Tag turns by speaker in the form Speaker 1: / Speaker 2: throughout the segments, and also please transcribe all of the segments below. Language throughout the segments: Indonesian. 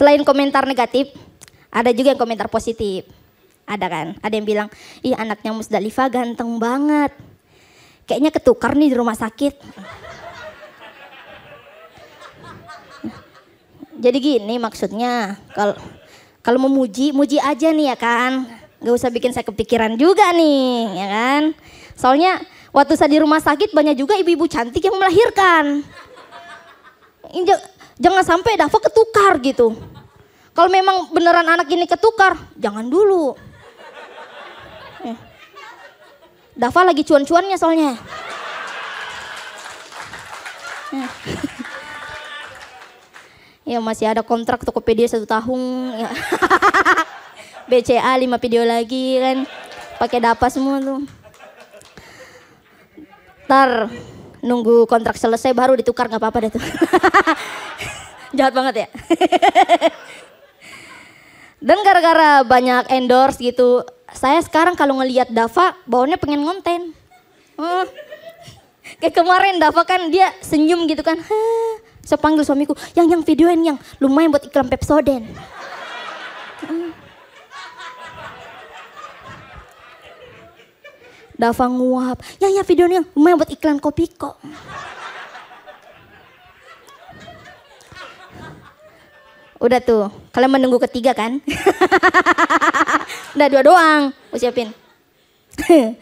Speaker 1: selain komentar negatif, ada juga yang komentar positif. Ada kan? Ada yang bilang, ih anaknya Musdalifah ganteng banget. Kayaknya ketukar nih di rumah sakit. Jadi gini maksudnya, kalau kalau memuji, muji aja nih ya kan. Gak usah bikin saya kepikiran juga nih, ya kan. Soalnya waktu saya di rumah sakit banyak juga ibu-ibu cantik yang melahirkan. Jangan sampai Dava ketukar gitu. Kalau memang beneran anak ini ketukar, jangan dulu. Eh. Dava lagi cuan-cuannya soalnya. Eh. ya masih ada kontrak Tokopedia satu tahun. Ya. BCA lima video lagi kan. Pakai dapa semua tuh. Ntar nunggu kontrak selesai baru ditukar nggak apa-apa deh tuh. Jahat banget ya. Dan gara-gara banyak endorse gitu, saya sekarang kalau ngelihat Dava, baunya pengen ngonten. Oh. Kayak kemarin Dava kan dia senyum gitu kan. Saya panggil suamiku, yang yang videoin yang lumayan buat iklan Pepsodent. Dava nguap, yang yang videonya lumayan buat iklan kopi Udah tuh, kalian menunggu ketiga kan? Udah dua doang, gue siapin.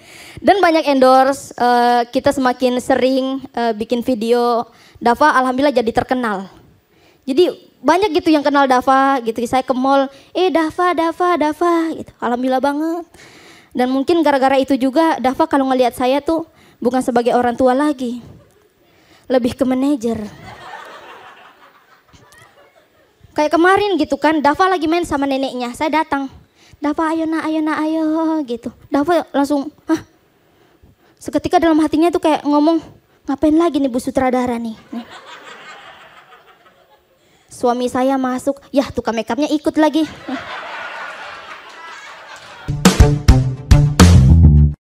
Speaker 1: Dan banyak endorse, uh, kita semakin sering uh, bikin video. Dava alhamdulillah jadi terkenal. Jadi banyak gitu yang kenal Dava gitu. Saya ke mall, eh Dava, Dava, Dava gitu. Alhamdulillah banget. Dan mungkin gara-gara itu juga Dava kalau ngelihat saya tuh bukan sebagai orang tua lagi. Lebih ke manajer. Kayak kemarin gitu kan, Dava lagi main sama neneknya, saya datang. Dava ayo nak, ayo nak, ayo gitu. Dava langsung, hah? Seketika dalam hatinya tuh kayak ngomong, ngapain lagi nih bu sutradara nih. Suami saya masuk, ya tukang makeupnya ikut lagi.